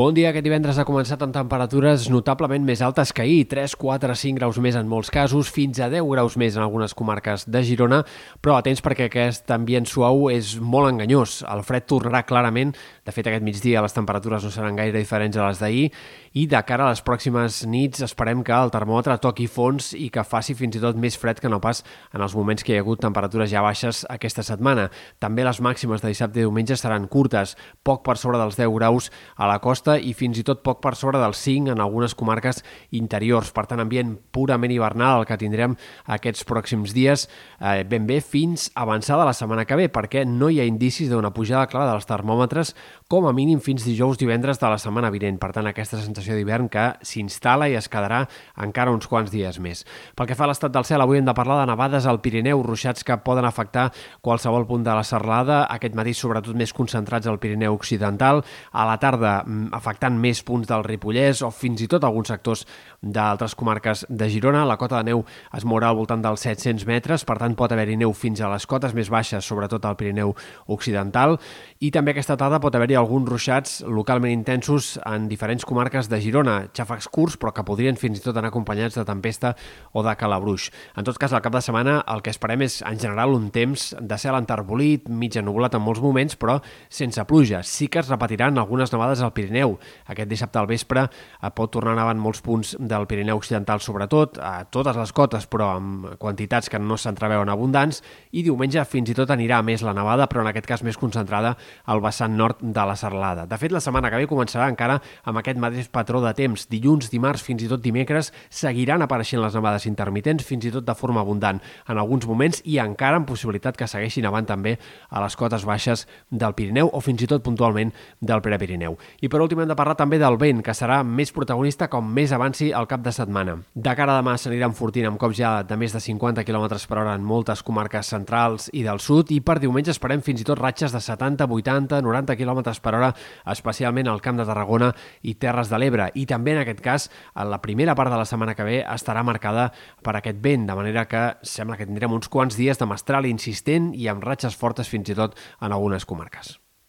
Bon dia. Aquest divendres ha començat amb temperatures notablement més altes que ahir, 3, 4, 5 graus més en molts casos, fins a 10 graus més en algunes comarques de Girona, però atents perquè aquest ambient suau és molt enganyós. El fred tornarà clarament, de fet aquest migdia les temperatures no seran gaire diferents a les d'ahir, i de cara a les pròximes nits esperem que el termòmetre toqui fons i que faci fins i tot més fred que no pas en els moments que hi ha hagut temperatures ja baixes aquesta setmana. També les màximes de dissabte i diumenge seran curtes, poc per sobre dels 10 graus a la costa i fins i tot poc per sobre dels 5 en algunes comarques interiors. Per tant, ambient purament hivernal el que tindrem aquests pròxims dies eh, ben bé fins avançada la setmana que ve, perquè no hi ha indicis d'una pujada clara dels termòmetres com a mínim fins dijous divendres de la setmana vinent. Per tant, aquesta sensació d'hivern que s'instal·la i es quedarà encara uns quants dies més. Pel que fa a l'estat del cel, avui hem de parlar de nevades al Pirineu, ruixats que poden afectar qualsevol punt de la serralada, aquest matí sobretot més concentrats al Pirineu Occidental. A la tarda mm, afectant més punts del Ripollès o fins i tot alguns sectors d'altres comarques de Girona. La cota de neu es mourà al voltant dels 700 metres, per tant pot haver-hi neu fins a les cotes més baixes, sobretot al Pirineu Occidental, i també aquesta tarda pot haver-hi alguns ruixats localment intensos en diferents comarques de Girona, xàfecs curts, però que podrien fins i tot anar acompanyats de tempesta o de calabruix. En tot cas, al cap de setmana el que esperem és, en general, un temps de cel enterbolit, mig ennubulat en molts moments, però sense pluja. Sí que es repetiran algunes nevades al Pirineu. Aquest dissabte al vespre eh, pot tornar nevant molts punts del Pirineu Occidental, sobretot, a totes les cotes, però amb quantitats que no s'entreveuen abundants, i diumenge fins i tot anirà més la nevada, però en aquest cas més concentrada al vessant nord de la Serlada. De fet, la setmana que ve començarà encara amb aquest mateix patró de temps. Dilluns, dimarts, fins i tot dimecres, seguiran apareixent les nevades intermitents, fins i tot de forma abundant en alguns moments, i encara amb possibilitat que segueixin avant també a les cotes baixes del Pirineu o fins i tot puntualment del Prepirineu. I per últim hem de parlar també del vent, que serà més protagonista com més avanci el cap de setmana. De cara a demà s'anirà enfortint amb cops ja de més de 50 km per hora en moltes comarques centrals i del sud i per diumenge esperem fins i tot ratxes de 70, 80, 90 km per hora, especialment al Camp de Tarragona i Terres de l'Ebre. I també en aquest cas, en la primera part de la setmana que ve estarà marcada per aquest vent, de manera que sembla que tindrem uns quants dies de mestral insistent i amb ratxes fortes fins i tot en algunes comarques.